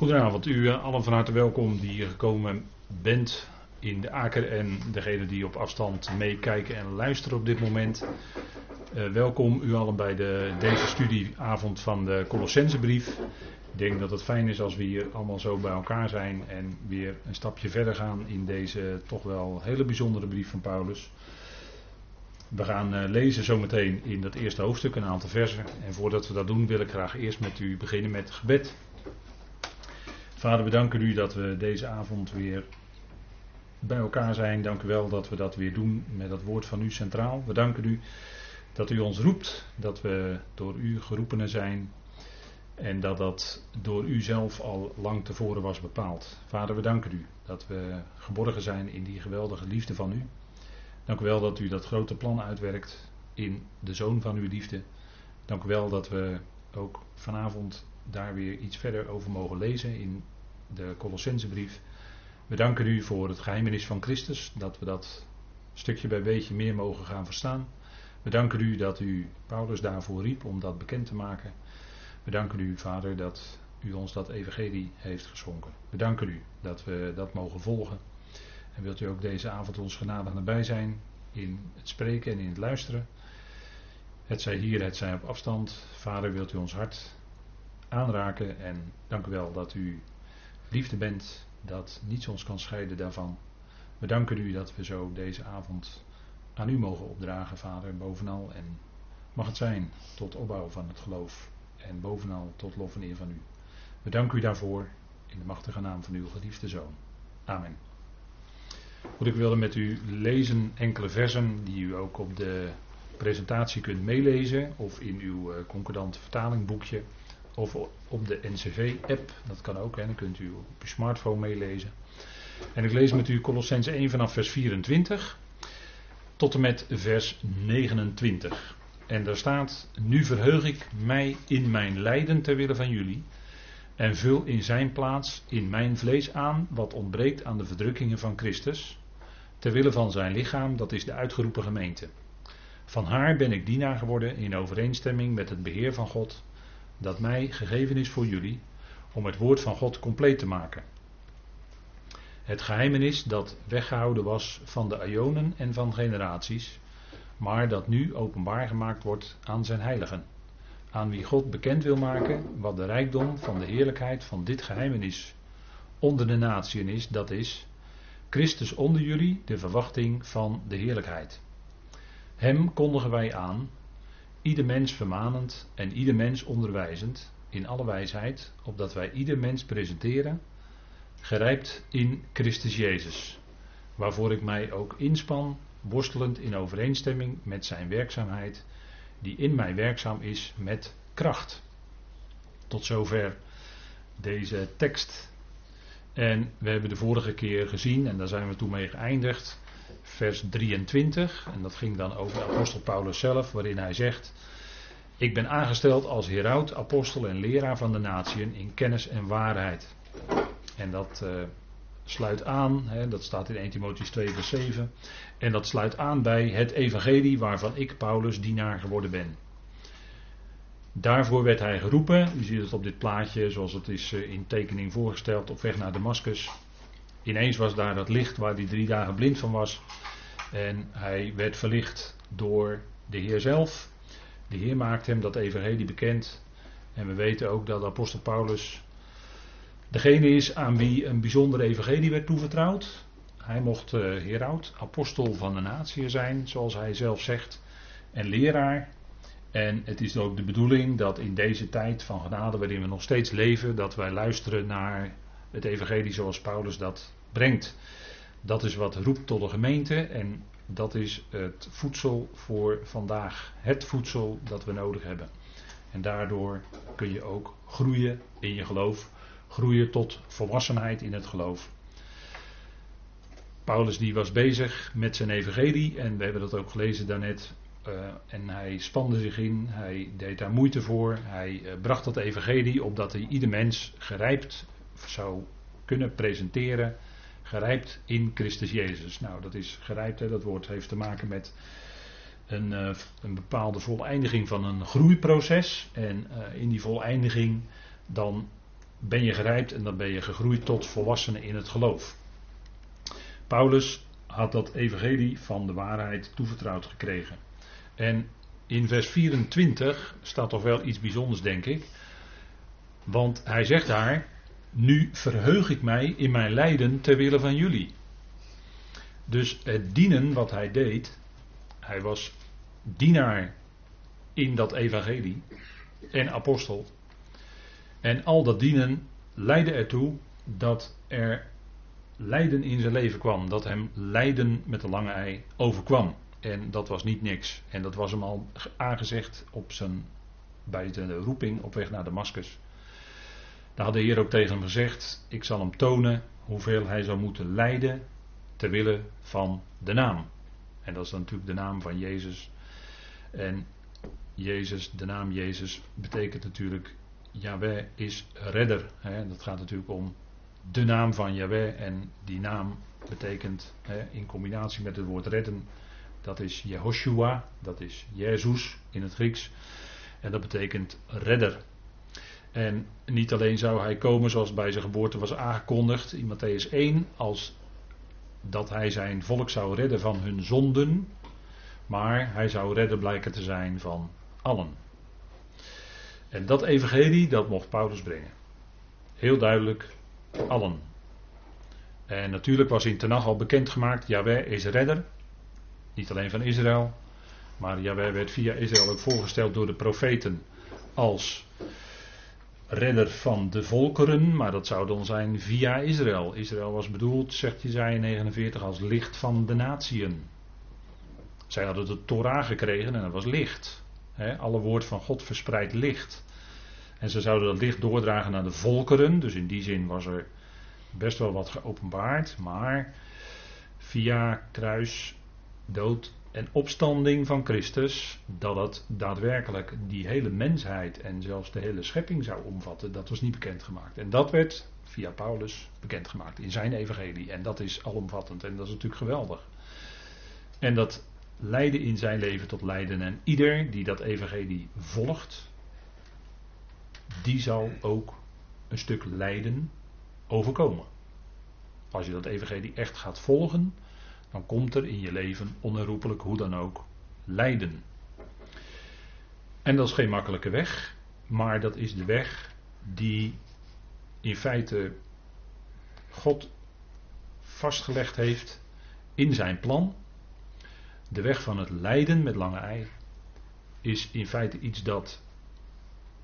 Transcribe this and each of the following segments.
Goedenavond, u eh, allen van harte welkom die hier gekomen bent in de Aker en degene die op afstand meekijken en luisteren op dit moment. Uh, welkom u allen bij de, deze studieavond van de Colossensebrief. Ik denk dat het fijn is als we hier allemaal zo bij elkaar zijn en weer een stapje verder gaan in deze toch wel hele bijzondere brief van Paulus. We gaan uh, lezen zometeen in dat eerste hoofdstuk een aantal versen. En voordat we dat doen wil ik graag eerst met u beginnen met gebed. Vader, we danken u dat we deze avond weer bij elkaar zijn. Dank u wel dat we dat weer doen met het woord van u centraal. We danken u dat u ons roept, dat we door u geroepenen zijn en dat dat door u zelf al lang tevoren was bepaald. Vader, we danken u dat we geborgen zijn in die geweldige liefde van u. Dank u wel dat u dat grote plan uitwerkt in de zoon van uw liefde. Dank u wel dat we ook vanavond daar weer iets verder over mogen lezen in de Colossensebrief. We danken u voor het geheimenis van Christus, dat we dat stukje bij beetje meer mogen gaan verstaan. We danken u dat u Paulus daarvoor riep om dat bekend te maken. We danken u, Vader, dat u ons dat evangelie heeft geschonken. We danken u dat we dat mogen volgen. En wilt u ook deze avond ons genadig nabij zijn in het spreken en in het luisteren. Het zij hier, het zij op afstand. Vader, wilt u ons hart aanraken en dank u wel dat u liefde bent, dat niets ons kan scheiden daarvan. We danken u dat we zo deze avond aan u mogen opdragen, Vader, bovenal. En mag het zijn tot opbouw van het geloof en bovenal tot lof en eer van u. We danken u daarvoor in de machtige naam van uw geliefde Zoon. Amen. Goed, ik wilde met u lezen enkele versen die u ook op de presentatie kunt meelezen of in uw eh, concordante vertalingboekje of op de NCV-app. Dat kan ook, hè. dan kunt u op uw smartphone meelezen. En ik lees met u Colossens 1 vanaf vers 24 tot en met vers 29. En daar staat: Nu verheug ik mij in mijn lijden ter wille van jullie. En vul in zijn plaats in mijn vlees aan wat ontbreekt aan de verdrukkingen van Christus. Ter wille van zijn lichaam, dat is de uitgeroepen gemeente. Van haar ben ik dienaar geworden in overeenstemming met het beheer van God dat mij gegeven is voor jullie om het woord van God compleet te maken. Het geheimenis dat weggehouden was van de Ionen en van generaties, maar dat nu openbaar gemaakt wordt aan zijn heiligen, aan wie God bekend wil maken wat de rijkdom van de heerlijkheid van dit geheimenis onder de natieën is, dat is Christus onder jullie, de verwachting van de heerlijkheid. Hem kondigen wij aan, ieder mens vermanend en ieder mens onderwijzend in alle wijsheid, opdat wij ieder mens presenteren, gerijpt in Christus Jezus, waarvoor ik mij ook inspan, worstelend in overeenstemming met zijn werkzaamheid, die in mij werkzaam is met kracht. Tot zover deze tekst. En we hebben de vorige keer gezien, en daar zijn we toen mee geëindigd, vers 23. En dat ging dan over apostel Paulus zelf, waarin hij zegt: Ik ben aangesteld als heraut, apostel en leraar van de natieën in kennis en waarheid. En dat uh, sluit aan, hè, dat staat in 1 Timotheüs 2, vers 7. En dat sluit aan bij het evangelie waarvan ik, Paulus, dienaar geworden ben. Daarvoor werd hij geroepen. U ziet het op dit plaatje, zoals het is eh, in tekening voorgesteld, op weg naar Damascus. Ineens was daar dat licht waar hij drie dagen blind van was. En hij werd verlicht door de Heer zelf. De Heer maakte hem dat evangelie bekend. En we weten ook dat apostel Paulus degene is aan wie een bijzondere evangelie werd toevertrouwd. Hij mocht uh, heraut, apostel van de natie zijn, zoals hij zelf zegt, en leraar. En het is ook de bedoeling dat in deze tijd van genade waarin we nog steeds leven, dat wij luisteren naar het evangelie zoals Paulus dat brengt. Dat is wat roept tot de gemeente en dat is het voedsel voor vandaag. Het voedsel dat we nodig hebben. En daardoor kun je ook groeien in je geloof. Groeien tot volwassenheid in het geloof. Paulus die was bezig met zijn evangelie en we hebben dat ook gelezen daarnet. Uh, en hij spande zich in, hij deed daar moeite voor, hij uh, bracht dat evangelie opdat hij ieder mens gerijpt zou kunnen presenteren, gerijpt in Christus Jezus. Nou, dat is gerijpt, hè, dat woord heeft te maken met een, uh, een bepaalde voleindiging van een groeiproces. En uh, in die voleindiging dan ben je gerijpt en dan ben je gegroeid tot volwassenen in het geloof. Paulus had dat evangelie van de waarheid toevertrouwd gekregen. En in vers 24 staat toch wel iets bijzonders, denk ik. Want hij zegt daar: Nu verheug ik mij in mijn lijden ter wille van jullie. Dus het dienen wat hij deed, hij was dienaar in dat evangelie en apostel. En al dat dienen leidde ertoe dat er lijden in zijn leven kwam. Dat hem lijden met de lange ei overkwam. En dat was niet niks. En dat was hem al aangezegd op zijn, bij de roeping op weg naar Damascus. Daar had de Heer ook tegen hem gezegd: Ik zal hem tonen hoeveel hij zou moeten lijden ter wille van de naam. En dat is natuurlijk de naam van Jezus. En Jezus, de naam Jezus, betekent natuurlijk Yahweh is redder. Hè? Dat gaat natuurlijk om de naam van Yahweh. En die naam betekent hè, in combinatie met het woord redden. Dat is Jehoshua, dat is Jezus in het Grieks. En dat betekent redder. En niet alleen zou hij komen zoals bij zijn geboorte was aangekondigd in Matthäus 1, als dat hij zijn volk zou redden van hun zonden, maar hij zou redder blijken te zijn van allen. En dat evangelie, dat mocht Paulus brengen. Heel duidelijk, allen. En natuurlijk was in Tenach al bekendgemaakt, Yahweh is redder. Niet alleen van Israël, maar Yahweh werd via Israël ook voorgesteld door de profeten als redder van de volkeren, maar dat zou dan zijn via Israël. Israël was bedoeld, zegt Jezaja 49, als licht van de natieën. Zij hadden de Torah gekregen en dat was licht. alle woord van God verspreidt licht. En ze zouden dat licht doordragen naar de volkeren, dus in die zin was er best wel wat geopenbaard, maar via kruis, dood en opstanding van Christus, dat het daadwerkelijk die hele mensheid en zelfs de hele schepping zou omvatten, dat was niet bekendgemaakt. En dat werd via Paulus bekendgemaakt in zijn evangelie. En dat is alomvattend en dat is natuurlijk geweldig. En dat leidde in zijn leven tot lijden. En ieder die dat evangelie volgt, die zal ook een stuk lijden overkomen. Als je dat evangelie echt gaat volgen, dan komt er in je leven onherroepelijk hoe dan ook lijden. En dat is geen makkelijke weg, maar dat is de weg die in feite God vastgelegd heeft in zijn plan. De weg van het lijden met lange ei is in feite iets dat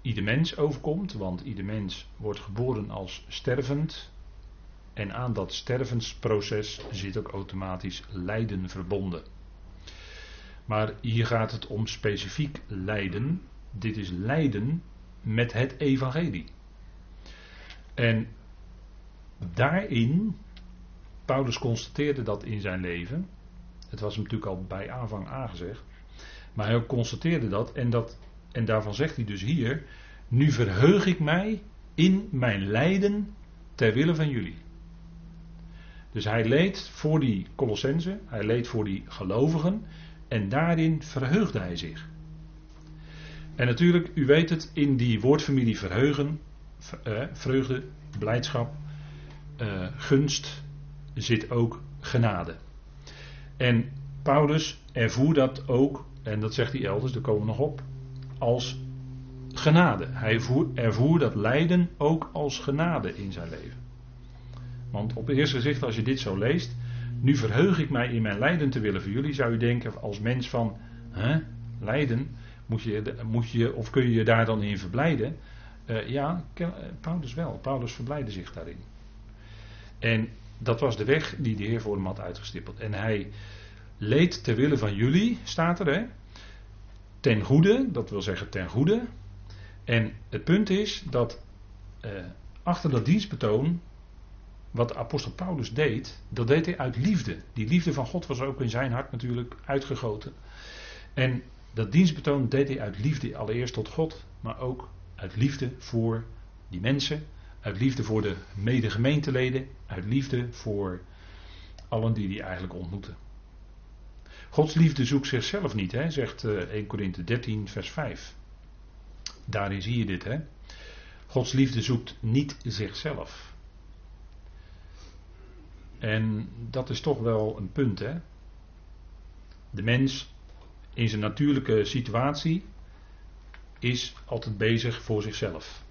ieder mens overkomt, want ieder mens wordt geboren als stervend, en aan dat stervensproces zit ook automatisch lijden verbonden. Maar hier gaat het om specifiek lijden. Dit is lijden met het evangelie. En daarin, Paulus constateerde dat in zijn leven. Het was hem natuurlijk al bij aanvang aangezegd. Maar hij constateerde dat en, dat en daarvan zegt hij dus hier: Nu verheug ik mij in mijn lijden ter wille van jullie. Dus hij leed voor die Colossense, hij leed voor die gelovigen en daarin verheugde hij zich. En natuurlijk, u weet het, in die woordfamilie verheugen, eh, vreugde, blijdschap, eh, gunst zit ook genade. En Paulus ervoer dat ook, en dat zegt hij elders, daar komen we nog op, als genade. Hij ervoer dat lijden ook als genade in zijn leven. Want op het eerste gezicht, als je dit zo leest, nu verheug ik mij in mijn lijden te willen voor jullie, zou je denken als mens van, hè, lijden, moet je, moet je, of kun je je daar dan in verblijden? Uh, ja, Paulus wel. Paulus verblijde zich daarin. En dat was de weg die de Heer voor hem had uitgestippeld. En hij leed ter wille van jullie, staat er hè. Ten goede, dat wil zeggen ten goede. En het punt is dat uh, achter dat dienstbetoon wat de apostel Paulus deed, dat deed hij uit liefde. Die liefde van God was ook in zijn hart natuurlijk uitgegoten. En dat dienstbetoon deed hij uit liefde allereerst tot God, maar ook uit liefde voor die mensen, uit liefde voor de medegemeenteleden, uit liefde voor allen die hij eigenlijk ontmoeten. Gods liefde zoekt zichzelf niet, hè, zegt 1 eh, Korinthe 13, vers 5. Daarin zie je dit. Hè. Gods liefde zoekt niet zichzelf. En dat is toch wel een punt, hè? De mens in zijn natuurlijke situatie is altijd bezig voor zichzelf.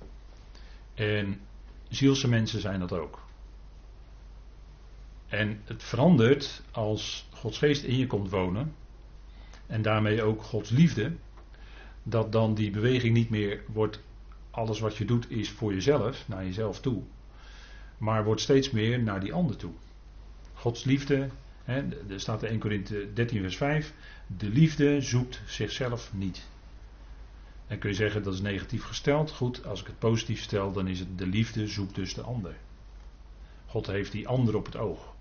En zielse mensen zijn dat ook. En het verandert als Gods geest in je komt wonen. En daarmee ook Gods liefde. Dat dan die beweging niet meer wordt. Alles wat je doet is voor jezelf, naar jezelf toe. Maar wordt steeds meer naar die ander toe. Gods liefde, hè, er staat in 1 Korinthe 13 vers 5. De liefde zoekt zichzelf niet. En kun je zeggen dat is negatief gesteld. Goed, als ik het positief stel, dan is het de liefde zoekt dus de ander. God heeft die ander op het oog.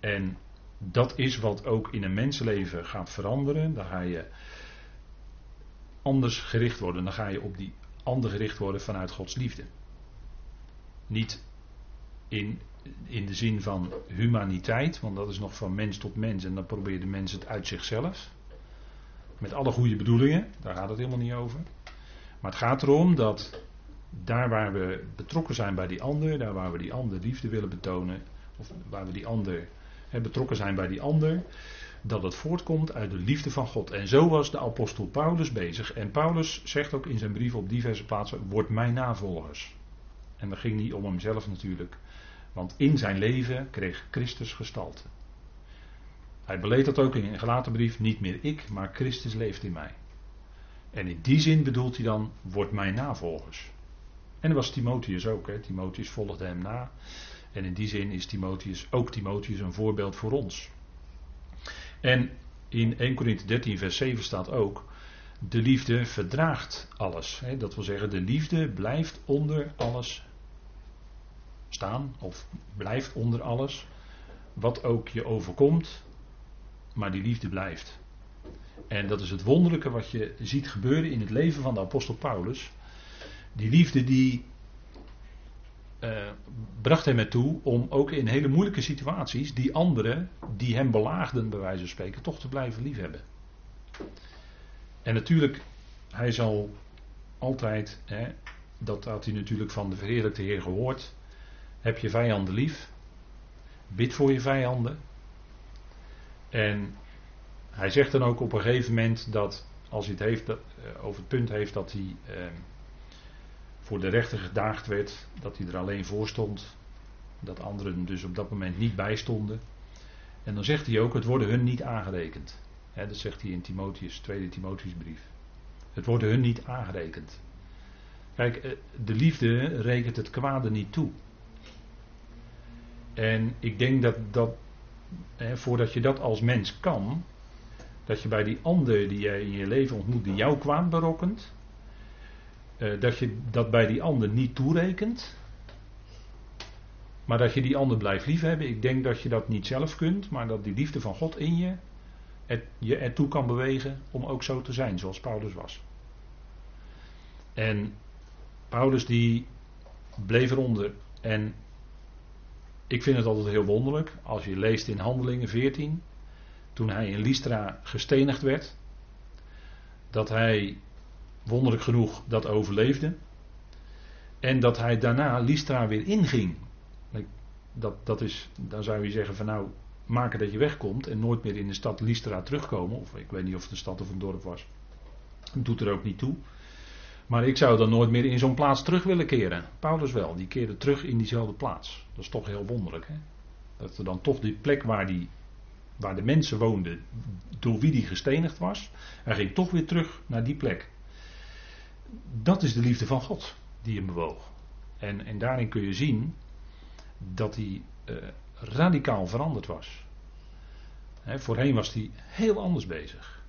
En dat is wat ook in een mensenleven gaat veranderen. Dan ga je anders gericht worden. Dan ga je op die ander gericht worden vanuit Gods liefde. Niet in, in de zin van humaniteit, want dat is nog van mens tot mens. En dan probeert de mens het uit zichzelf. Met alle goede bedoelingen, daar gaat het helemaal niet over. Maar het gaat erom dat daar waar we betrokken zijn bij die ander, daar waar we die ander liefde willen betonen, of waar we die ander betrokken zijn bij die ander, dat het voortkomt uit de liefde van God. En zo was de apostel Paulus bezig. En Paulus zegt ook in zijn brief op diverse plaatsen: Word mijn navolgers. En dat ging niet om hemzelf natuurlijk, want in zijn leven kreeg Christus gestalte. Hij beleed dat ook in een gelaten brief: Niet meer ik, maar Christus leeft in mij. En in die zin bedoelt hij dan: Word mijn navolgers. En was Timotheus ook. Hè. Timotheus volgde hem na. En in die zin is Timotheus, ook Timotheus een voorbeeld voor ons. En in 1 Corinthië 13 vers 7 staat ook, de liefde verdraagt alles. Dat wil zeggen, de liefde blijft onder alles staan, of blijft onder alles, wat ook je overkomt, maar die liefde blijft. En dat is het wonderlijke wat je ziet gebeuren in het leven van de apostel Paulus. Die liefde die uh, bracht hem ertoe om ook in hele moeilijke situaties die anderen die hem belaagden, bij wijze van spreken, toch te blijven liefhebben. En natuurlijk, hij zal altijd, hè, dat had hij natuurlijk van de verheerlijkte Heer gehoord, heb je vijanden lief, bid voor je vijanden. En hij zegt dan ook op een gegeven moment dat als hij het heeft, uh, over het punt heeft dat hij. Uh, voor de rechter gedaagd werd, dat hij er alleen voor stond, dat anderen dus op dat moment niet bijstonden. En dan zegt hij ook, het worden hun niet aangerekend. dat zegt hij in Timotheus, tweede Timotheusbrief. Het worden hun niet aangerekend. Kijk, eh, de liefde rekent het kwade niet toe. En ik denk dat, dat voordat je dat als mens kan, dat je bij die ander die jij in je leven ontmoet, die jou kwaad berokkent, uh, dat je dat bij die ander niet toerekent. Maar dat je die ander blijft liefhebben. Ik denk dat je dat niet zelf kunt, maar dat die liefde van God in je je ertoe kan bewegen om ook zo te zijn zoals Paulus was. En Paulus die bleef eronder. En ik vind het altijd heel wonderlijk als je leest in Handelingen 14, toen hij in Lystra gestenigd werd, dat hij wonderlijk genoeg dat overleefde. En dat hij daarna Lystra weer inging. Dat, dat is, dan zou je zeggen van nou, maken dat je wegkomt en nooit meer in de stad Lystra terugkomen. Of ik weet niet of het een stad of een dorp was. Dat doet er ook niet toe. Maar ik zou dan nooit meer in zo'n plaats terug willen keren. Paulus wel, die keerde terug in diezelfde plaats. Dat is toch heel wonderlijk. Hè? Dat er dan toch die plek waar, die, waar de mensen woonden, door wie die gestenigd was, hij ging toch weer terug naar die plek dat is de liefde van God die hem bewoog. En, en daarin kun je zien dat hij uh, radicaal veranderd was. voorheen was hij heel anders bezig.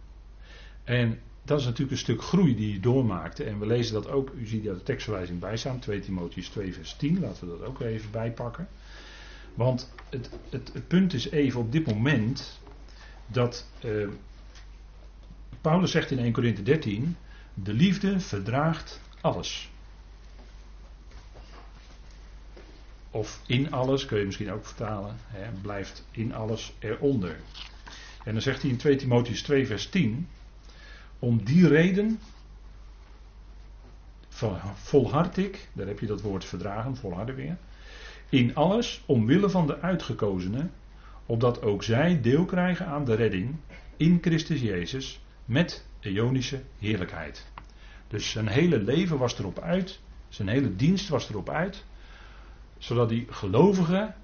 En dat is natuurlijk een stuk groei die hij doormaakte. En we lezen dat ook, u ziet daar de tekstverwijzing bij staan, 2 Timotheus 2 vers 10, laten we dat ook even bijpakken. Want het, het, het punt is even op dit moment dat uh, Paulus zegt in 1 Corinthië 13, de liefde verdraagt alles. Of in alles, kun je misschien ook vertalen, hè, blijft in alles eronder. En dan zegt hij in 2 Timotheus 2 vers 10, om die reden volhard ik, daar heb je dat woord verdragen, volharden weer, in alles omwille van de uitgekozenen, opdat ook zij deel krijgen aan de redding in Christus Jezus met eonische heerlijkheid. Dus zijn hele leven was erop uit, zijn hele dienst was erop uit, zodat die gelovigen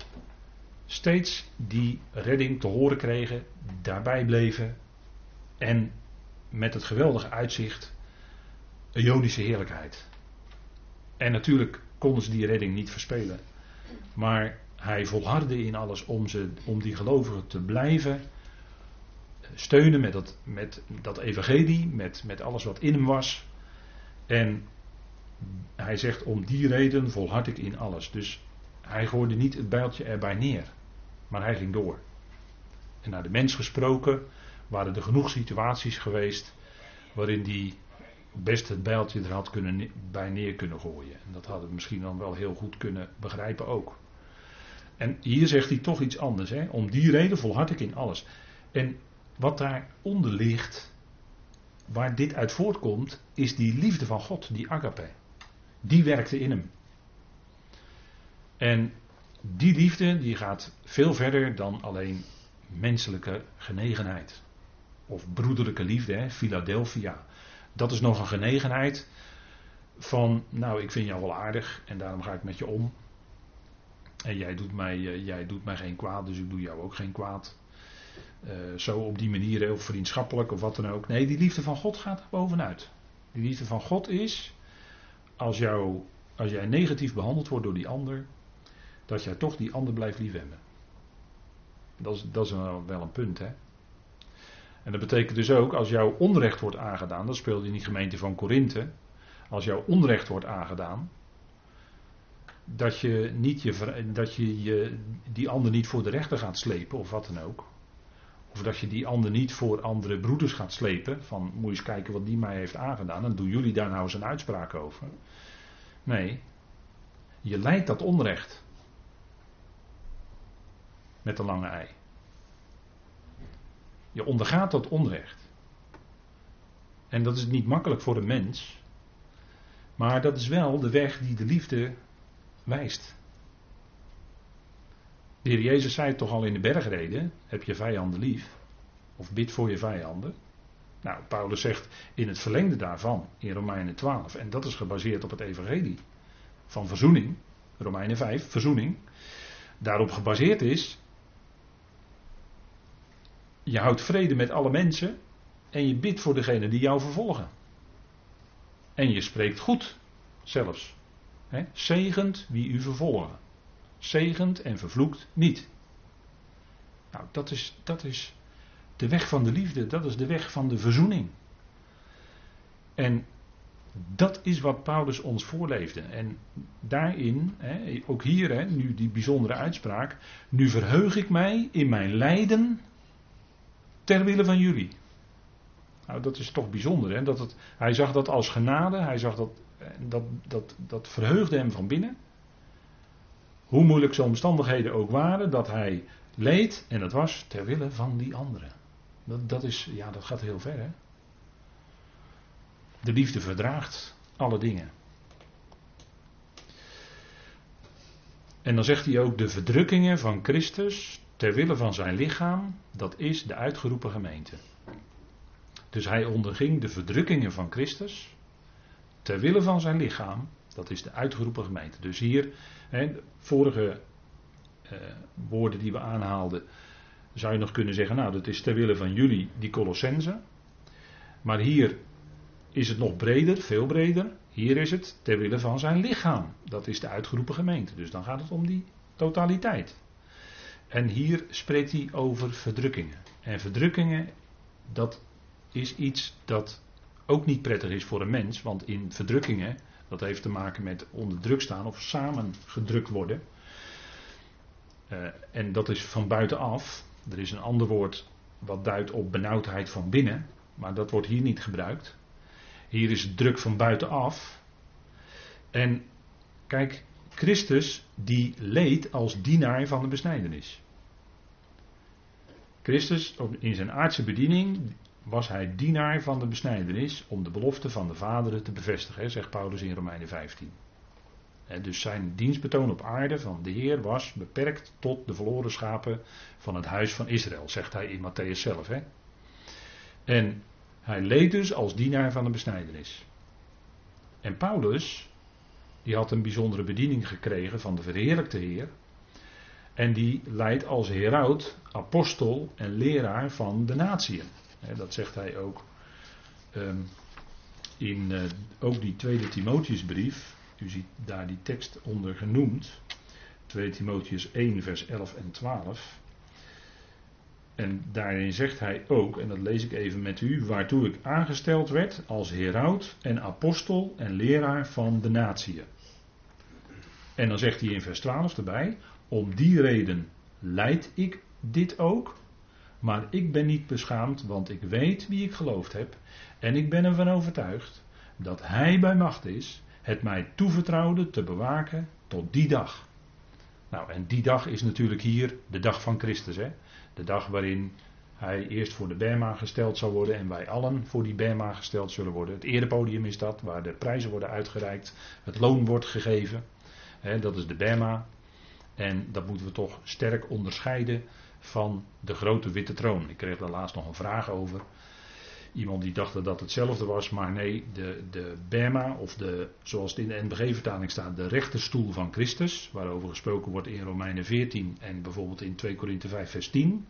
steeds die redding te horen kregen, daarbij bleven en met het geweldige uitzicht Ionische heerlijkheid. En natuurlijk konden ze die redding niet verspelen. Maar hij volhardde in alles om, ze, om die gelovigen te blijven steunen met dat, met dat evangelie, met, met alles wat in hem was. En hij zegt om die reden volhard ik in alles. Dus hij gooide niet het bijltje erbij neer, maar hij ging door. En naar de mens gesproken waren er genoeg situaties geweest waarin die best het bijltje er had kunnen, bij neer kunnen gooien. En dat hadden we misschien dan wel heel goed kunnen begrijpen ook. En hier zegt hij toch iets anders. Hè? Om die reden volhard ik in alles. En wat daaronder ligt, waar dit uit voortkomt, is die liefde van God, die agape. Die werkte in hem. En die liefde die gaat veel verder dan alleen menselijke genegenheid. Of broederlijke liefde, hè? Philadelphia. Dat is nog een genegenheid van, nou ik vind jou wel aardig en daarom ga ik met je om. En jij doet mij, eh, jij doet mij geen kwaad, dus ik doe jou ook geen kwaad. Uh, zo op die manier, heel vriendschappelijk of wat dan ook. Nee, die liefde van God gaat er bovenuit. Die liefde van God is, als, jou, als jij negatief behandeld wordt door die ander, dat jij toch die ander blijft liefhebben. Dat is, dat is wel een punt, hè. En dat betekent dus ook, als jouw onrecht wordt aangedaan, dat speelde in die gemeente van Korinthe, als jouw onrecht wordt aangedaan, dat je, niet je, dat je, je die ander niet voor de rechter gaat slepen of wat dan ook. Of dat je die ander niet voor andere broeders gaat slepen. Van moet je eens kijken wat die mij heeft aangedaan. Dan doen jullie daar nou eens een uitspraak over. Nee. Je leidt dat onrecht. Met de lange ei. Je ondergaat dat onrecht. En dat is niet makkelijk voor een mens. Maar dat is wel de weg die de liefde wijst. De heer Jezus zei toch al in de bergreden: heb je vijanden lief? Of bid voor je vijanden. Nou, Paulus zegt in het verlengde daarvan, in Romeinen 12, en dat is gebaseerd op het evangelie van verzoening, Romeinen 5, verzoening, daarop gebaseerd is, je houdt vrede met alle mensen en je bidt voor degene die jou vervolgen. En je spreekt goed, zelfs. He, zegent wie u vervolgen. Zegent en vervloekt niet. Nou, dat is, dat is de weg van de liefde, dat is de weg van de verzoening. En dat is wat Paulus ons voorleefde. En daarin, ook hier, nu die bijzondere uitspraak. Nu verheug ik mij in mijn lijden ter wille van jullie. Nou, dat is toch bijzonder. Hè? Dat het, hij zag dat als genade, hij zag dat, eh, dat, dat, dat verheugde hem van binnen. Hoe moeilijk zijn omstandigheden ook waren, dat hij leed en dat was ter wille van die anderen. Dat, dat, is, ja, dat gaat heel ver. Hè? De liefde verdraagt alle dingen. En dan zegt hij ook de verdrukkingen van Christus ter wille van zijn lichaam, dat is de uitgeroepen gemeente. Dus hij onderging de verdrukkingen van Christus ter wille van zijn lichaam, dat is de uitgeroepen gemeente. Dus hier, hè, vorige eh, woorden die we aanhaalden, zou je nog kunnen zeggen, nou dat is ter wille van jullie, die Colossense. Maar hier is het nog breder, veel breder. Hier is het ter wille van zijn lichaam. Dat is de uitgeroepen gemeente. Dus dan gaat het om die totaliteit. En hier spreekt hij over verdrukkingen. En verdrukkingen, dat is iets dat ook niet prettig is voor een mens. Want in verdrukkingen, dat heeft te maken met onder druk staan of samen gedrukt worden. Uh, en dat is van buitenaf. Er is een ander woord wat duidt op benauwdheid van binnen. Maar dat wordt hier niet gebruikt. Hier is druk van buitenaf. En kijk, Christus die leed als dienaar van de besnijdenis. Christus in zijn aardse bediening, was hij dienaar van de besnijdenis om de belofte van de vaderen te bevestigen, zegt Paulus in Romeinen 15. Dus zijn dienstbetoon op aarde van de Heer was beperkt tot de verloren schapen van het huis van Israël, zegt hij in Matthäus zelf. Hè? En hij leed dus als dienaar van de besnijdenis. En Paulus, die had een bijzondere bediening gekregen van de verheerlijkte Heer. En die leidt als heraut, apostel en leraar van de natieën. Dat zegt hij ook ehm, in uh, ook die tweede Timotheusbrief. U ziet daar die tekst onder genoemd. 2 Timotheus 1 vers 11 en 12. En daarin zegt hij ook, en dat lees ik even met u, waartoe ik aangesteld werd als heraut en apostel en leraar van de natieën. En dan zegt hij in vers 12 erbij, om die reden leid ik dit ook, maar ik ben niet beschaamd, want ik weet wie ik geloofd heb en ik ben ervan overtuigd dat Hij bij macht is het mij toevertrouwde te bewaken tot die dag. Nou, en die dag is natuurlijk hier de dag van Christus. Hè? De dag waarin hij eerst voor de Bema gesteld zal worden en wij allen voor die Bema gesteld zullen worden. Het erepodium is dat, waar de prijzen worden uitgereikt, het loon wordt gegeven. Dat is de Bema. En dat moeten we toch sterk onderscheiden van de grote witte troon. Ik kreeg daar laatst nog een vraag over. Iemand die dacht dat hetzelfde was, maar nee, de, de Bema, of de, zoals het in de NBG-vertaling staat, de rechterstoel van Christus, waarover gesproken wordt in Romeinen 14 en bijvoorbeeld in 2 Korinthe 5 vers 10.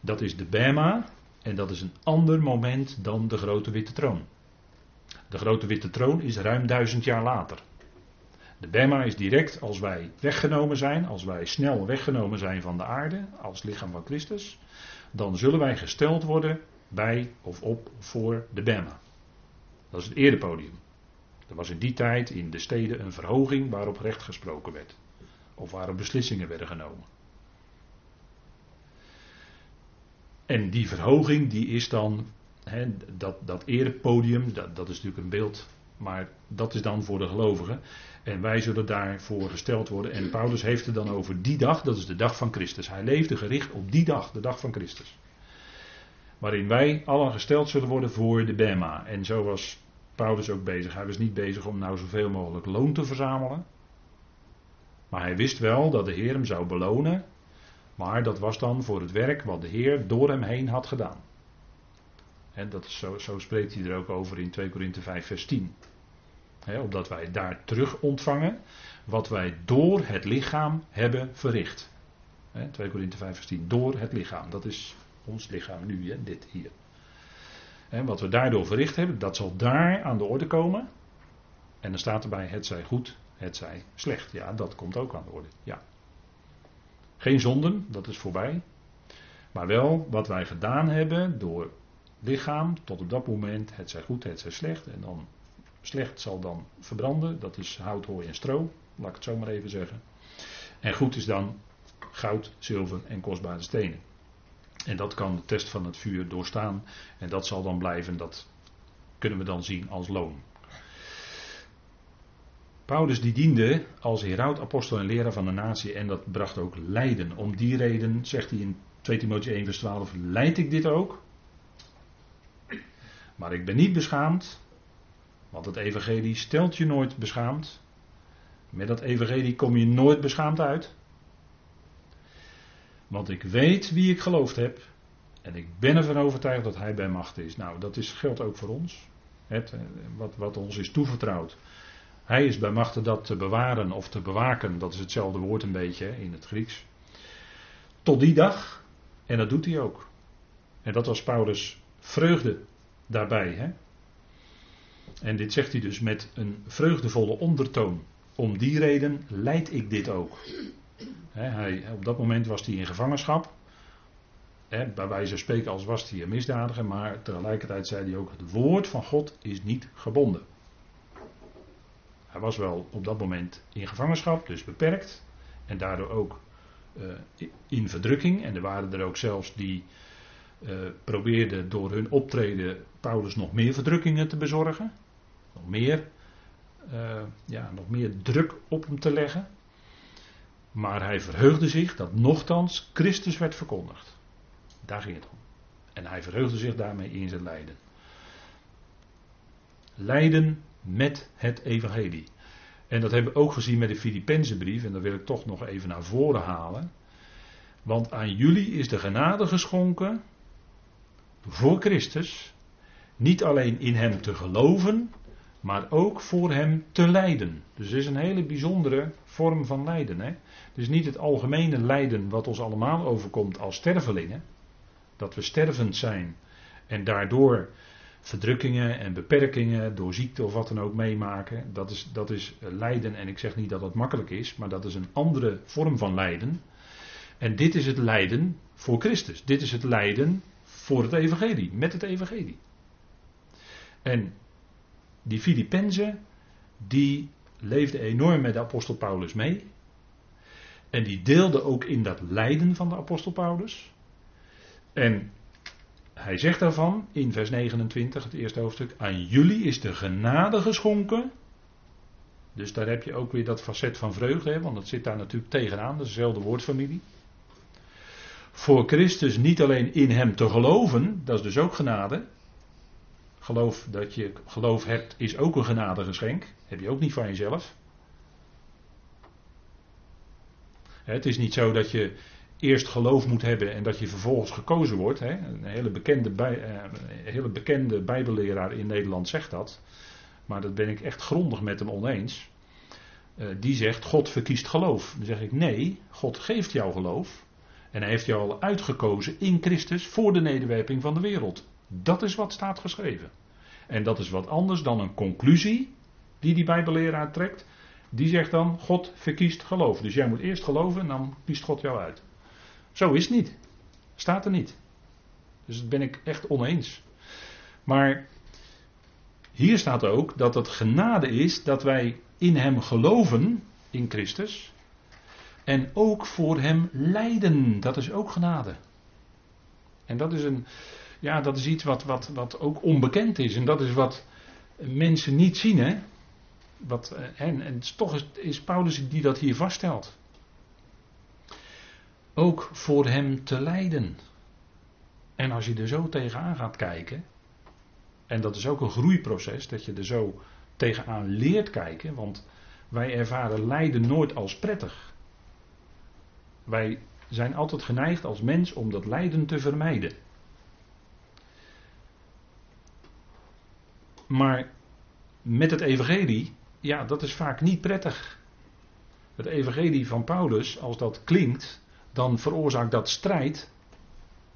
Dat is de Bema en dat is een ander moment dan de grote witte troon. De grote witte troon is ruim duizend jaar later. De Bema is direct als wij weggenomen zijn, als wij snel weggenomen zijn van de aarde, als lichaam van Christus, dan zullen wij gesteld worden bij of op voor de Bema. Dat is het erepodium. Er was in die tijd in de steden een verhoging waarop recht gesproken werd. Of waarop beslissingen werden genomen. En die verhoging die is dan, dat, dat erepodium, dat, dat is natuurlijk een beeld, maar dat is dan voor de gelovigen. En wij zullen daarvoor gesteld worden. En Paulus heeft het dan over die dag, dat is de dag van Christus. Hij leefde gericht op die dag, de dag van Christus. Waarin wij allen gesteld zullen worden voor de Bema. En zo was Paulus ook bezig. Hij was niet bezig om nou zoveel mogelijk loon te verzamelen. Maar hij wist wel dat de Heer hem zou belonen. Maar dat was dan voor het werk wat de Heer door hem heen had gedaan. En dat is zo, zo spreekt hij er ook over in 2 Korinthe 5, vers 10. He, opdat wij daar terug ontvangen wat wij door het lichaam hebben verricht. He, 2 Korinthe 5 vers 10. Door het lichaam. Dat is ons lichaam nu, dit hier. En wat we daardoor verricht hebben, dat zal daar aan de orde komen. En dan staat erbij, het zij goed, het zij slecht. Ja, dat komt ook aan de orde. Ja. Geen zonden, dat is voorbij. Maar wel wat wij gedaan hebben door lichaam tot op dat moment, het zij goed, het zij slecht. En dan slecht zal dan verbranden, dat is hout, hooi en stro, laat ik het zo maar even zeggen. En goed is dan goud, zilver en kostbare stenen. En dat kan de test van het vuur doorstaan. En dat zal dan blijven, dat kunnen we dan zien als loon. Paulus die diende als heraut, apostel en leraar van de natie en dat bracht ook lijden. Om die reden, zegt hij in 2 Timotheüs 1 vers 12, leid ik dit ook. Maar ik ben niet beschaamd, want het evangelie stelt je nooit beschaamd. Met dat evangelie kom je nooit beschaamd uit. Want ik weet wie ik geloofd heb. En ik ben ervan overtuigd dat hij bij macht is. Nou, dat is, geldt ook voor ons. Het, eh, wat, wat ons is toevertrouwd. Hij is bij macht dat te bewaren of te bewaken. Dat is hetzelfde woord een beetje in het Grieks. Tot die dag. En dat doet hij ook. En dat was Paulus' vreugde daarbij. Hè? En dit zegt hij dus met een vreugdevolle ondertoon. Om die reden leid ik dit ook hij, op dat moment was hij in gevangenschap. bij wijze van spreken als was hij een misdadiger, maar tegelijkertijd zei hij ook: het woord van God is niet gebonden. Hij was wel op dat moment in gevangenschap, dus beperkt. En daardoor ook uh, in verdrukking. En er waren er ook zelfs die uh, probeerden door hun optreden Paulus nog meer verdrukkingen te bezorgen. Nog meer, uh, ja, nog meer druk op hem te leggen. Maar hij verheugde zich dat nochtans Christus werd verkondigd. Daar ging het om. En hij verheugde zich daarmee in zijn lijden. Lijden met het evangelie. En dat hebben we ook gezien met de Filippense brief. En dat wil ik toch nog even naar voren halen. Want aan jullie is de genade geschonken voor Christus. Niet alleen in hem te geloven, maar ook voor hem te lijden. Dus het is een hele bijzondere vorm van lijden. Hè? Dus niet het algemene lijden wat ons allemaal overkomt als stervelingen. Dat we stervend zijn en daardoor verdrukkingen en beperkingen door ziekte of wat dan ook meemaken. Dat is, dat is lijden en ik zeg niet dat dat makkelijk is, maar dat is een andere vorm van lijden. En dit is het lijden voor Christus. Dit is het lijden voor het evangelie, met het evangelie. En die Filippenzen, die leefden enorm met de apostel Paulus mee. En die deelden ook in dat lijden van de apostel Paulus. En hij zegt daarvan in vers 29, het eerste hoofdstuk: Aan jullie is de genade geschonken. Dus daar heb je ook weer dat facet van vreugde, want dat zit daar natuurlijk tegenaan, dat is dezelfde woordfamilie. Voor Christus niet alleen in hem te geloven, dat is dus ook genade. Geloof dat je geloof hebt is ook een genadegeschenk. Heb je ook niet van jezelf. Het is niet zo dat je eerst geloof moet hebben en dat je vervolgens gekozen wordt. Een hele bekende, bij, eh, hele bekende bijbelleraar in Nederland zegt dat. Maar dat ben ik echt grondig met hem oneens. Eh, die zegt, God verkiest geloof. Dan zeg ik, nee, God geeft jou geloof. En hij heeft jou al uitgekozen in Christus voor de nederwerping van de wereld. Dat is wat staat geschreven. En dat is wat anders dan een conclusie die die Bijbelleraar trekt. Die zegt dan: God verkiest geloof. Dus jij moet eerst geloven en dan kiest God jou uit. Zo is het niet. Staat er niet. Dus dat ben ik echt oneens. Maar hier staat ook dat het genade is dat wij in Hem geloven, in Christus. En ook voor Hem lijden. Dat is ook genade. En dat is een, ja, dat is iets wat, wat, wat ook onbekend is. En dat is wat mensen niet zien. Hè? Wat, eh, en, en toch is, is Paulus die dat hier vaststelt. Ook voor hem te lijden. En als je er zo tegenaan gaat kijken. En dat is ook een groeiproces, dat je er zo tegenaan leert kijken. Want wij ervaren lijden nooit als prettig. Wij zijn altijd geneigd als mens om dat lijden te vermijden. Maar met het evangelie, ja, dat is vaak niet prettig. Het evangelie van Paulus, als dat klinkt, dan veroorzaakt dat strijd,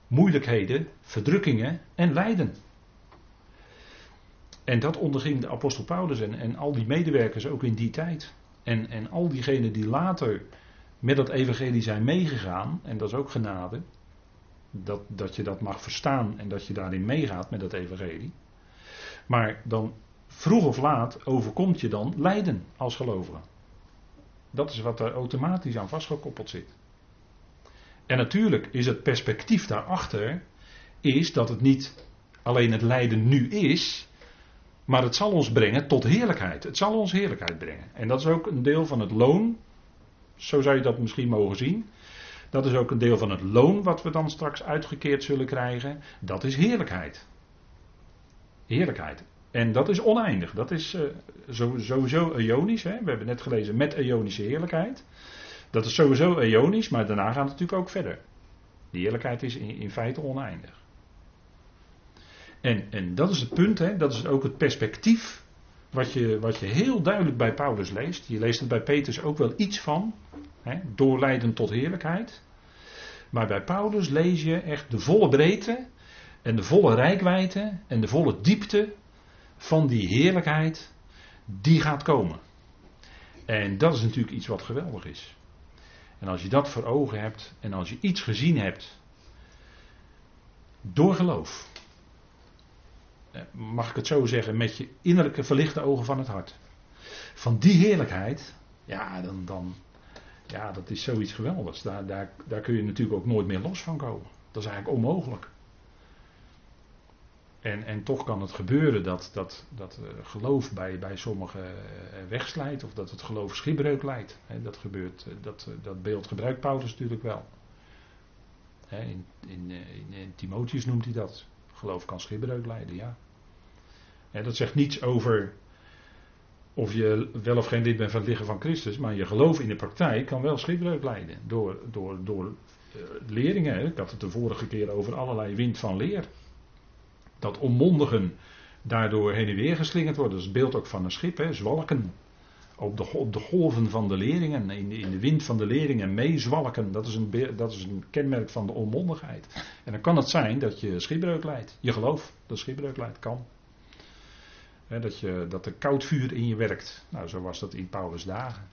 moeilijkheden, verdrukkingen en lijden. En dat onderging de apostel Paulus en, en al die medewerkers ook in die tijd. En, en al diegenen die later met dat evangelie zijn meegegaan, en dat is ook genade, dat, dat je dat mag verstaan en dat je daarin meegaat met dat evangelie. Maar dan vroeg of laat overkomt je dan lijden als gelovige. Dat is wat er automatisch aan vastgekoppeld zit. En natuurlijk is het perspectief daarachter is dat het niet alleen het lijden nu is, maar het zal ons brengen tot heerlijkheid. Het zal ons heerlijkheid brengen. En dat is ook een deel van het loon. Zo zou je dat misschien mogen zien. Dat is ook een deel van het loon wat we dan straks uitgekeerd zullen krijgen. Dat is heerlijkheid. Heerlijkheid. En dat is oneindig. Dat is uh, sowieso eonisch. Hè? We hebben net gelezen met eonische heerlijkheid. Dat is sowieso eonisch, maar daarna gaat het natuurlijk ook verder. Die heerlijkheid is in, in feite oneindig. En, en dat is het punt, hè? dat is ook het perspectief wat je, wat je heel duidelijk bij Paulus leest. Je leest het bij Petrus ook wel iets van, hè? doorleiden tot heerlijkheid. Maar bij Paulus lees je echt de volle breedte en de volle rijkwijde en de volle diepte van die heerlijkheid die gaat komen. En dat is natuurlijk iets wat geweldig is. En als je dat voor ogen hebt en als je iets gezien hebt door geloof, eh, mag ik het zo zeggen, met je innerlijke verlichte ogen van het hart, van die heerlijkheid, ja, dan, dan ja, dat is zoiets geweldigs. Daar, daar, daar kun je natuurlijk ook nooit meer los van komen. Dat is eigenlijk onmogelijk. En, en toch kan het gebeuren dat, dat, dat uh, geloof bij, bij sommigen uh, wegslijt of dat het geloof schipbreuk leidt. dat gebeurt, uh, dat, dat beeld gebruikt Paulus natuurlijk wel. In, in, in, Timotheus noemt hij dat. Geloof kan schipbreuk leiden, ja. Dat zegt niets over of je wel of geen lid bent van het lichaam van Christus, maar je geloof in de praktijk kan wel schipbreuk leiden. Door, door, door leringen. Ik had het de vorige keer over allerlei wind van leer. Dat onmondigen daardoor heen en weer geslingerd worden. Dat is het beeld ook van een schip, hè, zwalken. Op de, de golven van de leringen, in de, in de wind van de leringen meezwalken. Dat is, een, dat is een kenmerk van de onmondigheid. En dan kan het zijn dat je schipbreuk leidt. Je geloof dat schipbreuk leidt, kan dat, je, dat er koud vuur in je werkt. Nou, zo was dat in Paulus' dagen.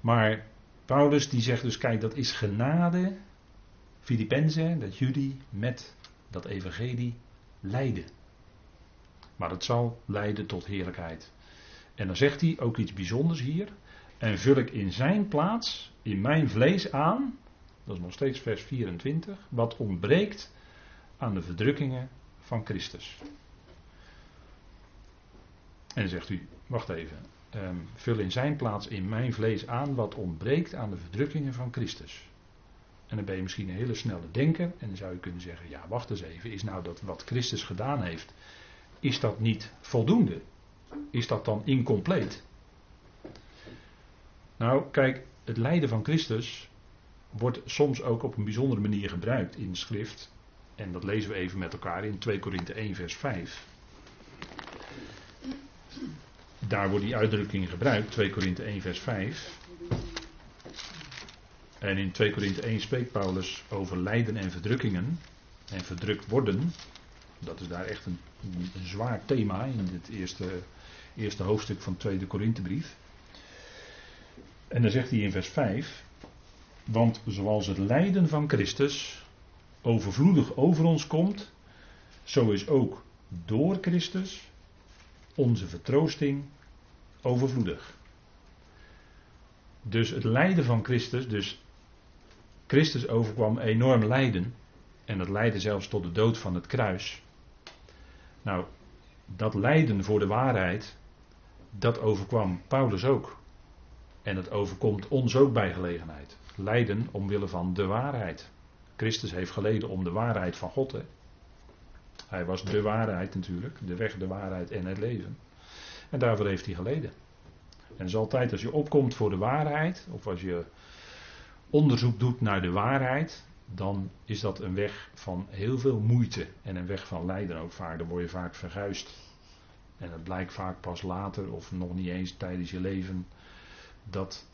Maar Paulus die zegt dus, kijk, dat is genade, Filippenzen, dat jullie met dat evangelie lijden. Maar het zal leiden tot heerlijkheid. En dan zegt hij ook iets bijzonders hier. En vul ik in zijn plaats, in mijn vlees aan, dat is nog steeds vers 24, wat ontbreekt aan de verdrukkingen van Christus. En zegt u, wacht even, um, vul in zijn plaats in mijn vlees aan wat ontbreekt aan de verdrukkingen van Christus. En dan ben je misschien een hele snelle denker en dan zou je kunnen zeggen, ja wacht eens even, is nou dat wat Christus gedaan heeft, is dat niet voldoende? Is dat dan incompleet? Nou, kijk, het lijden van Christus wordt soms ook op een bijzondere manier gebruikt in de schrift. En dat lezen we even met elkaar in 2 Korinthe 1 vers 5 daar wordt die uitdrukking gebruikt, 2 Korinthe 1 vers 5. En in 2 Korinthe 1 spreekt Paulus over lijden en verdrukkingen. En verdrukt worden. Dat is daar echt een, zwaar thema in het eerste, eerste hoofdstuk van de tweede Korinthebrief. En dan zegt hij in vers 5. Want zoals het lijden van Christus overvloedig over ons komt, zo is ook door Christus onze vertroosting overvloedig. Dus het lijden van Christus, dus Christus overkwam enorm lijden. En dat leidde zelfs tot de dood van het kruis. Nou, dat lijden voor de waarheid, dat overkwam Paulus ook. En dat overkomt ons ook bij gelegenheid. Lijden omwille van de waarheid. Christus heeft geleden om de waarheid van God. Hè? Hij was de waarheid natuurlijk, de weg, de waarheid en het leven. En daarvoor heeft hij geleden. En is altijd als je opkomt voor de waarheid, of als je onderzoek doet naar de waarheid, dan is dat een weg van heel veel moeite en een weg van lijden ook vaak. Dan word je vaak verguisd. En het blijkt vaak pas later, of nog niet eens tijdens je leven, dat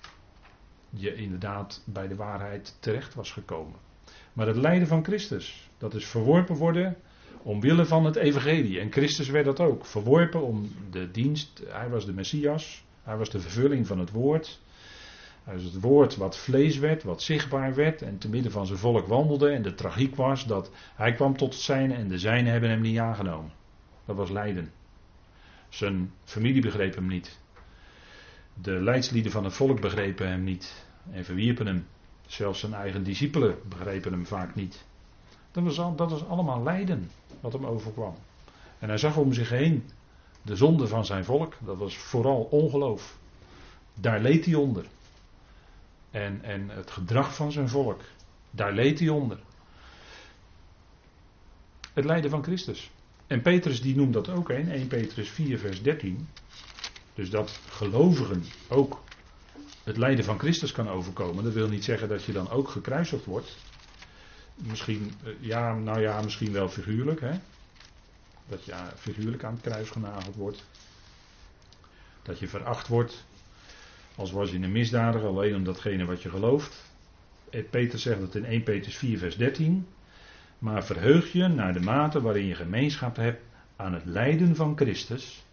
je inderdaad bij de waarheid terecht was gekomen. Maar het lijden van Christus, dat is verworpen worden Omwille van het evangelie. En Christus werd dat ook. Verworpen om de dienst. Hij was de Messias. Hij was de vervulling van het woord. Hij was het woord wat vlees werd, wat zichtbaar werd. En te midden van zijn volk wandelde. En de tragiek was dat hij kwam tot het zijne en de zijnen hebben hem niet aangenomen. Dat was lijden. Zijn familie begreep hem niet. De leidslieden van het volk begrepen hem niet. En verwierpen hem. Zelfs zijn eigen discipelen begrepen hem vaak niet. Dat was, dat was allemaal lijden wat hem overkwam. En hij zag om zich heen de zonde van zijn volk. Dat was vooral ongeloof. Daar leed hij onder. En, en het gedrag van zijn volk. Daar leed hij onder. Het lijden van Christus. En Petrus die noemt dat ook een. 1 Petrus 4 vers 13. Dus dat gelovigen ook het lijden van Christus kan overkomen. Dat wil niet zeggen dat je dan ook gekruisigd wordt. Misschien, eh, ja, nou ja, misschien wel figuurlijk, hè. Dat je figuurlijk aan het kruis genageld wordt. Dat je veracht wordt. Als was je een misdadiger, alleen om datgene wat je gelooft. Eh, Peter zegt het in 1 Petrus 4, vers 13. Maar verheug je naar de mate waarin je gemeenschap hebt aan het lijden van Christus.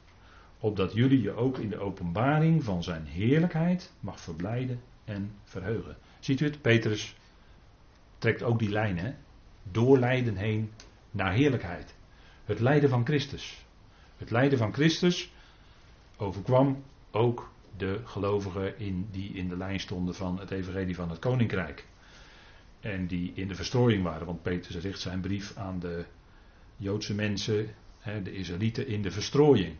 Opdat jullie je ook in de openbaring van zijn heerlijkheid mag verblijden en verheugen. Ziet u het? Petrus trekt ook die lijn, hè? Door lijden heen naar heerlijkheid. Het lijden van Christus. Het lijden van Christus overkwam ook de gelovigen in, die in de lijn stonden van het evangelie van het koninkrijk. En die in de verstrooiing waren, want Petrus richt zijn brief aan de Joodse mensen, hè, de Israëlieten, in de verstrooiing.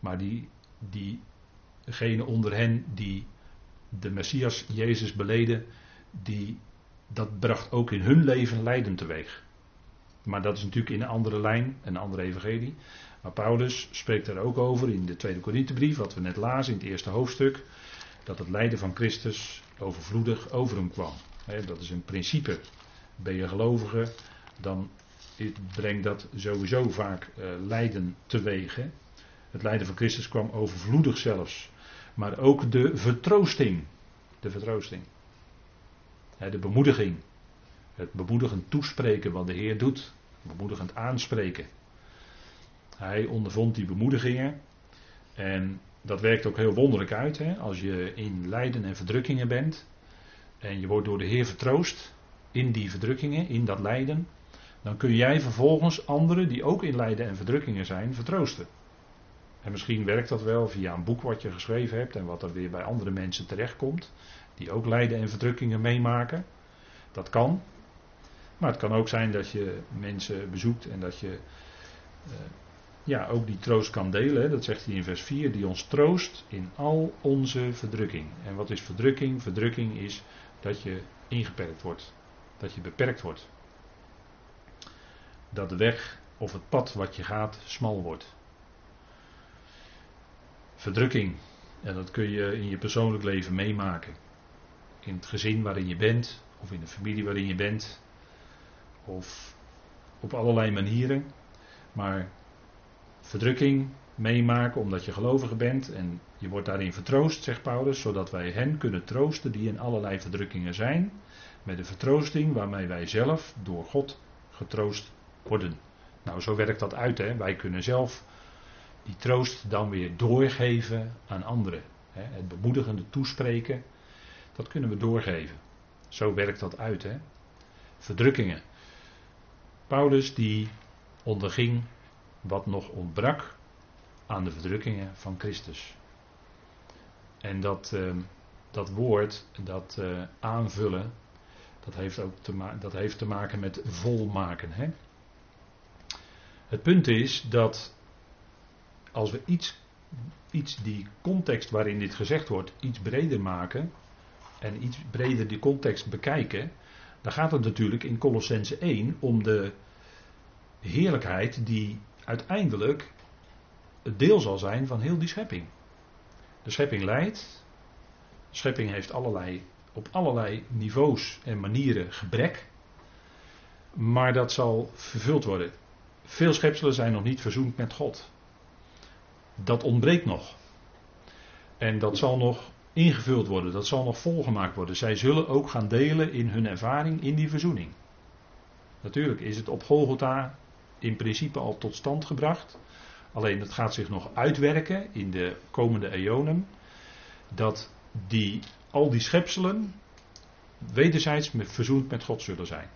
Maar die, diegenen onder hen die de Messias Jezus beleden, die dat bracht ook in hun leven lijden teweeg. Maar dat is natuurlijk in een andere lijn, een andere evangelie. Maar Paulus spreekt daar ook over in de tweede Korinthebrief, wat we net lazen in het eerste hoofdstuk. Dat het lijden van Christus overvloedig over hem kwam. dat is een principe. Ben je gelovige, dan brengt dat sowieso vaak uh, lijden teweeg. Het lijden van Christus kwam overvloedig zelfs. Maar ook de vertroosting. De vertroosting. De bemoediging. Het bemoedigend toespreken wat de Heer doet. Bemoedigend aanspreken. Hij ondervond die bemoedigingen. En dat werkt ook heel wonderlijk uit. Hè? Als je in lijden en verdrukkingen bent. En je wordt door de Heer vertroost. In die verdrukkingen, in dat lijden. Dan kun jij vervolgens anderen die ook in lijden en verdrukkingen zijn, vertroosten. En misschien werkt dat wel via een boek wat je geschreven hebt en wat er weer bij andere mensen terechtkomt, die ook lijden en verdrukkingen meemaken. Dat kan. Maar het kan ook zijn dat je mensen bezoekt en dat je uh, ja, ook die troost kan delen. Dat zegt hij in vers 4, die ons troost in al onze verdrukking. En wat is verdrukking? Verdrukking is dat je ingeperkt wordt, dat je beperkt wordt. Dat de weg of het pad wat je gaat smal wordt. Verdrukking. En dat kun je in je persoonlijk leven meemaken. In het gezin waarin je bent, of in de familie waarin je bent, of op allerlei manieren. Maar verdrukking meemaken omdat je gelovige bent en je wordt daarin vertroost, zegt Paulus, zodat wij hen kunnen troosten die in allerlei verdrukkingen zijn, met de vertroosting waarmee wij zelf door God getroost worden. Nou, zo werkt dat uit. Hè? Wij kunnen zelf die troost dan weer doorgeven aan anderen. Het bemoedigende toespreken, dat kunnen we doorgeven. Zo werkt dat uit. Hè? Verdrukkingen. Paulus die onderging wat nog ontbrak aan de verdrukkingen van Christus. En dat, uh, dat woord, dat uh, aanvullen, dat heeft ook te, dat heeft te maken met volmaken. Hè? Het punt is dat als we iets, iets die context waarin dit gezegd wordt, iets breder maken en iets breder die context bekijken, dan gaat het natuurlijk in Colossense 1 om de heerlijkheid die uiteindelijk het deel zal zijn van heel die schepping. De schepping leidt, de schepping heeft allerlei, op allerlei niveaus en manieren gebrek, maar dat zal vervuld worden. Veel schepselen zijn nog niet verzoend met God. Dat ontbreekt nog. En dat zal nog ingevuld worden, dat zal nog volgemaakt worden. Zij zullen ook gaan delen in hun ervaring in die verzoening. Natuurlijk is het op Golgotha in principe al tot stand gebracht. Alleen het gaat zich nog uitwerken in de komende eonen. Dat die, al die schepselen wederzijds verzoend met God zullen zijn.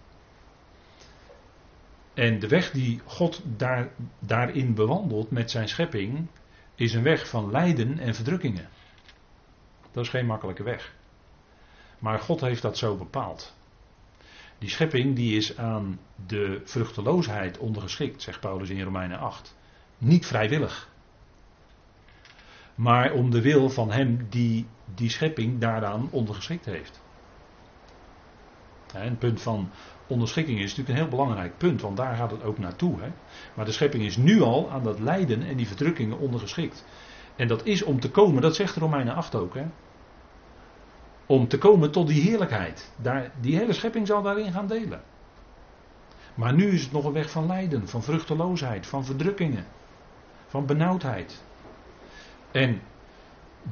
En de weg die God daar, daarin bewandelt met zijn schepping, is een weg van lijden en verdrukkingen. Dat is geen makkelijke weg. Maar God heeft dat zo bepaald. Die schepping die is aan de vruchteloosheid ondergeschikt, zegt Paulus in Romeinen 8. Niet vrijwillig. Maar om de wil van hem die die schepping daaraan ondergeschikt heeft. Een punt van onderschikking is natuurlijk een heel belangrijk punt, want daar gaat het ook naartoe. Hè? Maar de schepping is nu al aan dat lijden en die verdrukkingen ondergeschikt. En dat is om te komen, dat zegt Romeinen 8 ook. Hè? Om te komen tot die heerlijkheid. Daar, die hele schepping zal daarin gaan delen. Maar nu is het nog een weg van lijden, van vruchteloosheid, van verdrukkingen, van benauwdheid. En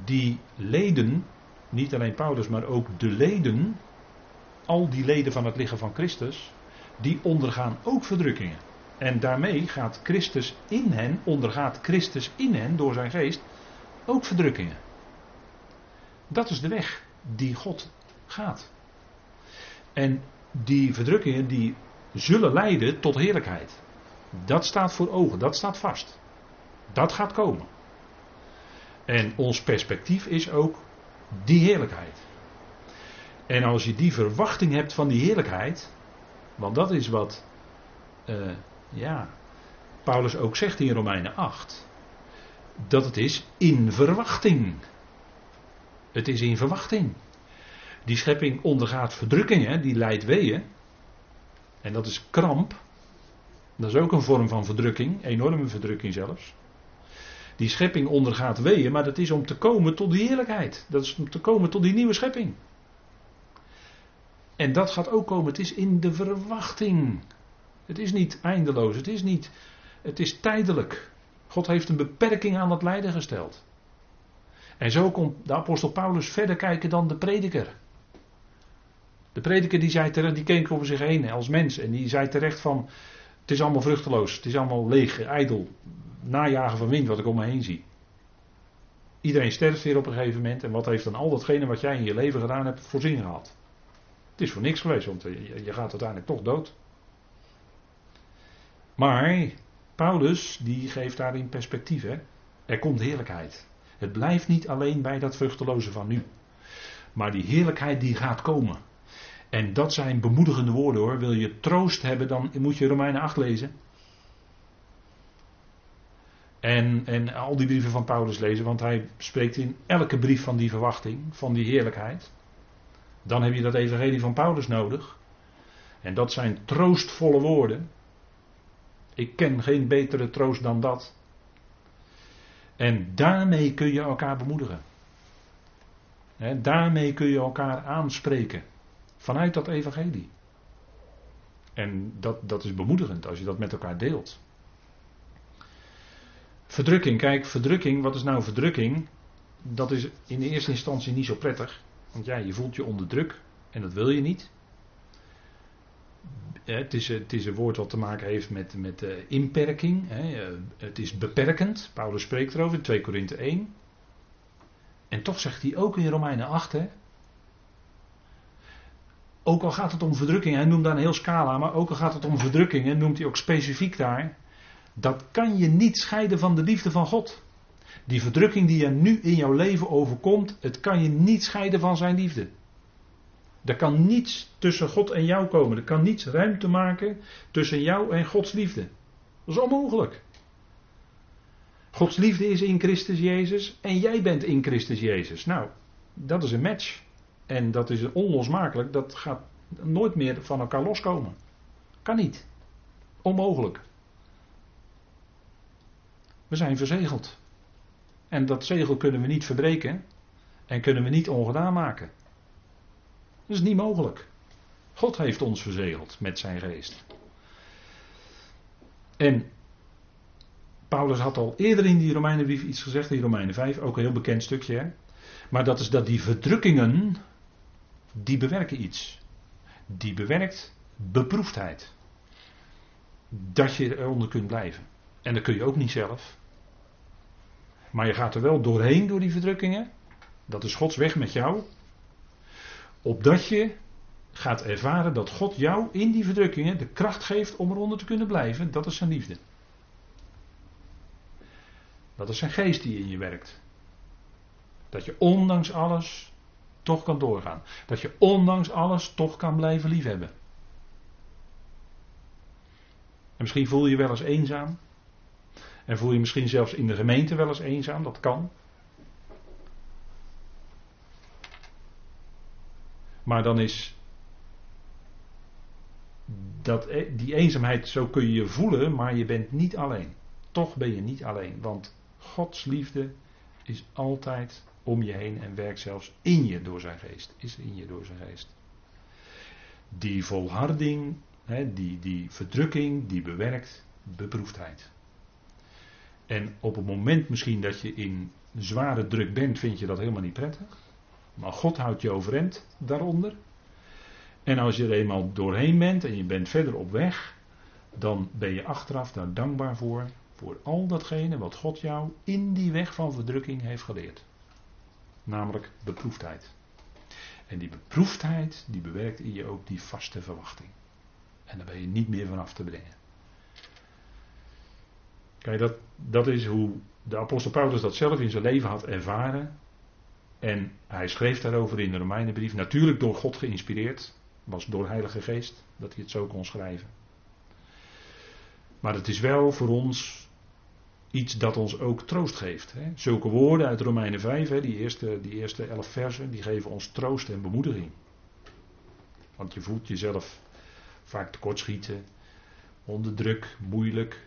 die leden, niet alleen Paulus, maar ook de leden, al die leden van het lichaam van Christus, die ondergaan ook verdrukkingen. En daarmee gaat Christus in hen, ondergaat Christus in hen door zijn geest ook verdrukkingen. Dat is de weg die God gaat. En die verdrukkingen die zullen leiden tot heerlijkheid. Dat staat voor ogen, dat staat vast. Dat gaat komen. En ons perspectief is ook die heerlijkheid. En als je die verwachting hebt van die heerlijkheid, want dat is wat uh, ja, Paulus ook zegt in Romeinen 8, dat het is in verwachting. Het is in verwachting. Die schepping ondergaat verdrukkingen, die leidt weeën. En dat is kramp. Dat is ook een vorm van verdrukking, enorme verdrukking zelfs. Die schepping ondergaat weeën, maar dat is om te komen tot die heerlijkheid. Dat is om te komen tot die nieuwe schepping. En dat gaat ook komen. Het is in de verwachting. Het is niet eindeloos. Het is niet. Het is tijdelijk. God heeft een beperking aan het lijden gesteld. En zo komt de apostel Paulus verder kijken dan de prediker. De prediker die zei terecht, die keek over zich heen als mens. En die zei terecht van, het is allemaal vruchteloos. Het is allemaal leeg, ijdel. Najagen van wind wat ik om me heen zie. Iedereen sterft weer op een gegeven moment. En wat heeft dan al datgene wat jij in je leven gedaan hebt voorzien gehad? Het is voor niks geweest, want je gaat uiteindelijk toch dood. Maar Paulus die geeft daarin perspectief. Hè? Er komt heerlijkheid. Het blijft niet alleen bij dat vruchteloze van nu. Maar die heerlijkheid die gaat komen. En dat zijn bemoedigende woorden hoor. Wil je troost hebben, dan moet je Romeinen 8 lezen. En, en al die brieven van Paulus lezen, want hij spreekt in elke brief van die verwachting, van die heerlijkheid. Dan heb je dat evangelie van Paulus nodig. En dat zijn troostvolle woorden. Ik ken geen betere troost dan dat. En daarmee kun je elkaar bemoedigen. daarmee kun je elkaar aanspreken. Vanuit dat evangelie. En dat, dat is bemoedigend als je dat met elkaar deelt. Verdrukking, kijk, verdrukking, wat is nou verdrukking? Dat is in eerste instantie niet zo prettig. Want ja, je voelt je onder druk en dat wil je niet. Het is, het is een woord wat te maken heeft met, met uh, inperking. Hè. Het is beperkend. Paulus spreekt erover in 2 Korinthe 1. En toch zegt hij ook in Romeinen 8. Hè, ook al gaat het om verdrukking, hij noemt daar een heel scala, maar ook al gaat het om verdrukkingen, noemt hij ook specifiek daar. Dat kan je niet scheiden van de liefde van God. Die verdrukking die er nu in jouw leven overkomt, het kan je niet scheiden van zijn liefde. Er kan niets tussen God en jou komen. Er kan niets ruimte maken tussen jou en Gods liefde. Dat is onmogelijk. Gods liefde is in Christus Jezus en jij bent in Christus Jezus. Nou, dat is een match. En dat is onlosmakelijk. Dat gaat nooit meer van elkaar loskomen. Kan niet. Onmogelijk. We zijn verzegeld. En dat zegel kunnen we niet verbreken. En kunnen we niet ongedaan maken. Dat is niet mogelijk. God heeft ons verzegeld met zijn geest. En Paulus had al eerder in die Romeinenbrief iets gezegd, in Romeinen 5, ook een heel bekend stukje. Hè? Maar dat is dat die verdrukkingen, die bewerken iets. Die bewerkt beproefdheid. Dat je eronder kunt blijven. En dat kun je ook niet zelf. Maar je gaat er wel doorheen door die verdrukkingen. Dat is Gods weg met jou. Opdat je gaat ervaren dat God jou in die verdrukkingen de kracht geeft om eronder te kunnen blijven. Dat is zijn liefde. Dat is zijn geest die in je werkt. Dat je ondanks alles toch kan doorgaan. Dat je ondanks alles toch kan blijven liefhebben. En misschien voel je je wel eens eenzaam. En voel je misschien zelfs in de gemeente wel eens eenzaam, dat kan. Maar dan is dat, e- die eenzaamheid, zo kun je je voelen, maar je bent niet alleen. Toch ben je niet alleen, want Gods liefde is altijd om je heen en werkt zelfs in je door zijn geest. Is in je door zijn geest. Die volharding, die, die verdrukking, die bewerkt beproefdheid. En op het moment misschien dat je in zware druk bent, vind je dat helemaal niet prettig. Maar God houdt je overeind daaronder. En als je er eenmaal doorheen bent en je bent verder op weg, dan ben je achteraf daar dankbaar voor. Voor al datgene wat God jou in die weg van verdrukking heeft geleerd. Namelijk beproefdheid. En die beproefdheid, die bewerkt in je ook die vaste verwachting. En daar ben je niet meer vanaf te brengen. Kijk, dat, dat is hoe de apostel Paulus dat zelf in zijn leven had ervaren. En hij schreef daarover in de Romeinenbrief, natuurlijk door God geïnspireerd, was door Heilige Geest dat hij het zo kon schrijven. Maar het is wel voor ons iets dat ons ook troost geeft. Hè. Zulke woorden uit Romeinen 5, hè, die, eerste, die eerste elf versen, die geven ons troost en bemoediging. Want je voelt jezelf vaak tekortschieten, onder druk, moeilijk.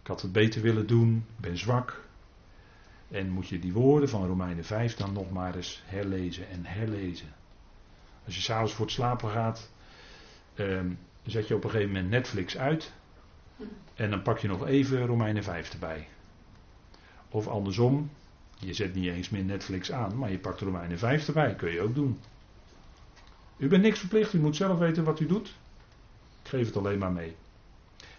Ik had het beter willen doen, ben zwak. En moet je die woorden van Romeinen 5 dan nog maar eens herlezen en herlezen. Als je s'avonds voor het slapen gaat, ehm, zet je op een gegeven moment Netflix uit. En dan pak je nog even Romeinen 5 erbij. Of andersom, je zet niet eens meer Netflix aan, maar je pakt Romeinen 5 erbij. Kun je ook doen. U bent niks verplicht, u moet zelf weten wat u doet. Ik geef het alleen maar mee.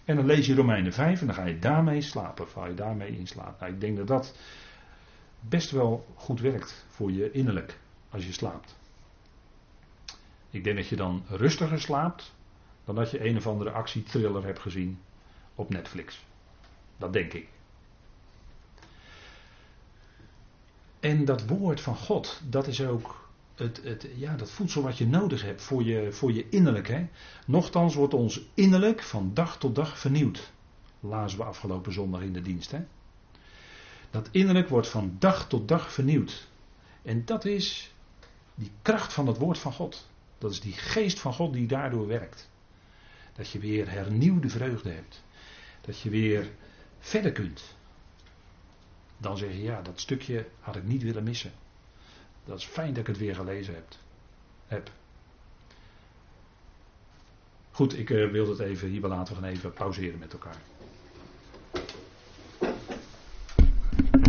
En dan lees je Romeinen 5 en dan ga je daarmee slapen. Val je daarmee in slaap. Nou, ik denk dat dat best wel goed werkt voor je innerlijk als je slaapt. Ik denk dat je dan rustiger slaapt dan dat je een of andere actietriller hebt gezien op Netflix. Dat denk ik. En dat woord van God, dat is ook het, het, ja, dat voedsel wat je nodig hebt voor je, voor je innerlijk. Hè? Nochtans wordt ons innerlijk van dag tot dag vernieuwd. Lazen we afgelopen zondag in de dienst. Hè? Dat innerlijk wordt van dag tot dag vernieuwd. En dat is die kracht van het woord van God. Dat is die geest van God die daardoor werkt. Dat je weer hernieuwde vreugde hebt. Dat je weer verder kunt. Dan zeg je ja, dat stukje had ik niet willen missen. Dat is fijn dat ik het weer gelezen heb. Goed, ik uh, wil het even hierbij laten. We gaan even pauzeren met elkaar.